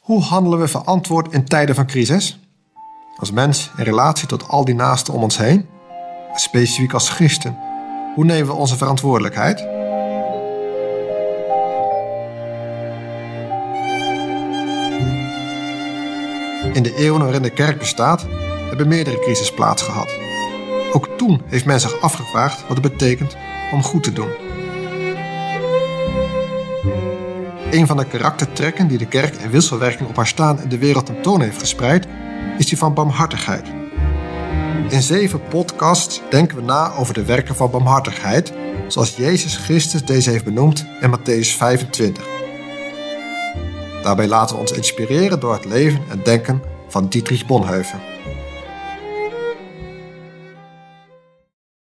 Hoe handelen we verantwoord in tijden van crisis? Als mens in relatie tot al die naasten om ons heen? Specifiek als christen, hoe nemen we onze verantwoordelijkheid? In de eeuwen waarin de kerk bestaat, hebben meerdere crises plaatsgehad. Ook toen heeft men zich afgevraagd wat het betekent om goed te doen. Een van de karaktertrekken die de kerk in wisselwerking op haar staan in de wereld tentoon heeft gespreid, is die van barmhartigheid. In zeven podcasts denken we na over de werken van barmhartigheid, zoals Jezus Christus deze heeft benoemd in Matthäus 25. Daarbij laten we ons inspireren door het leven en denken van Dietrich Bonhoeffer.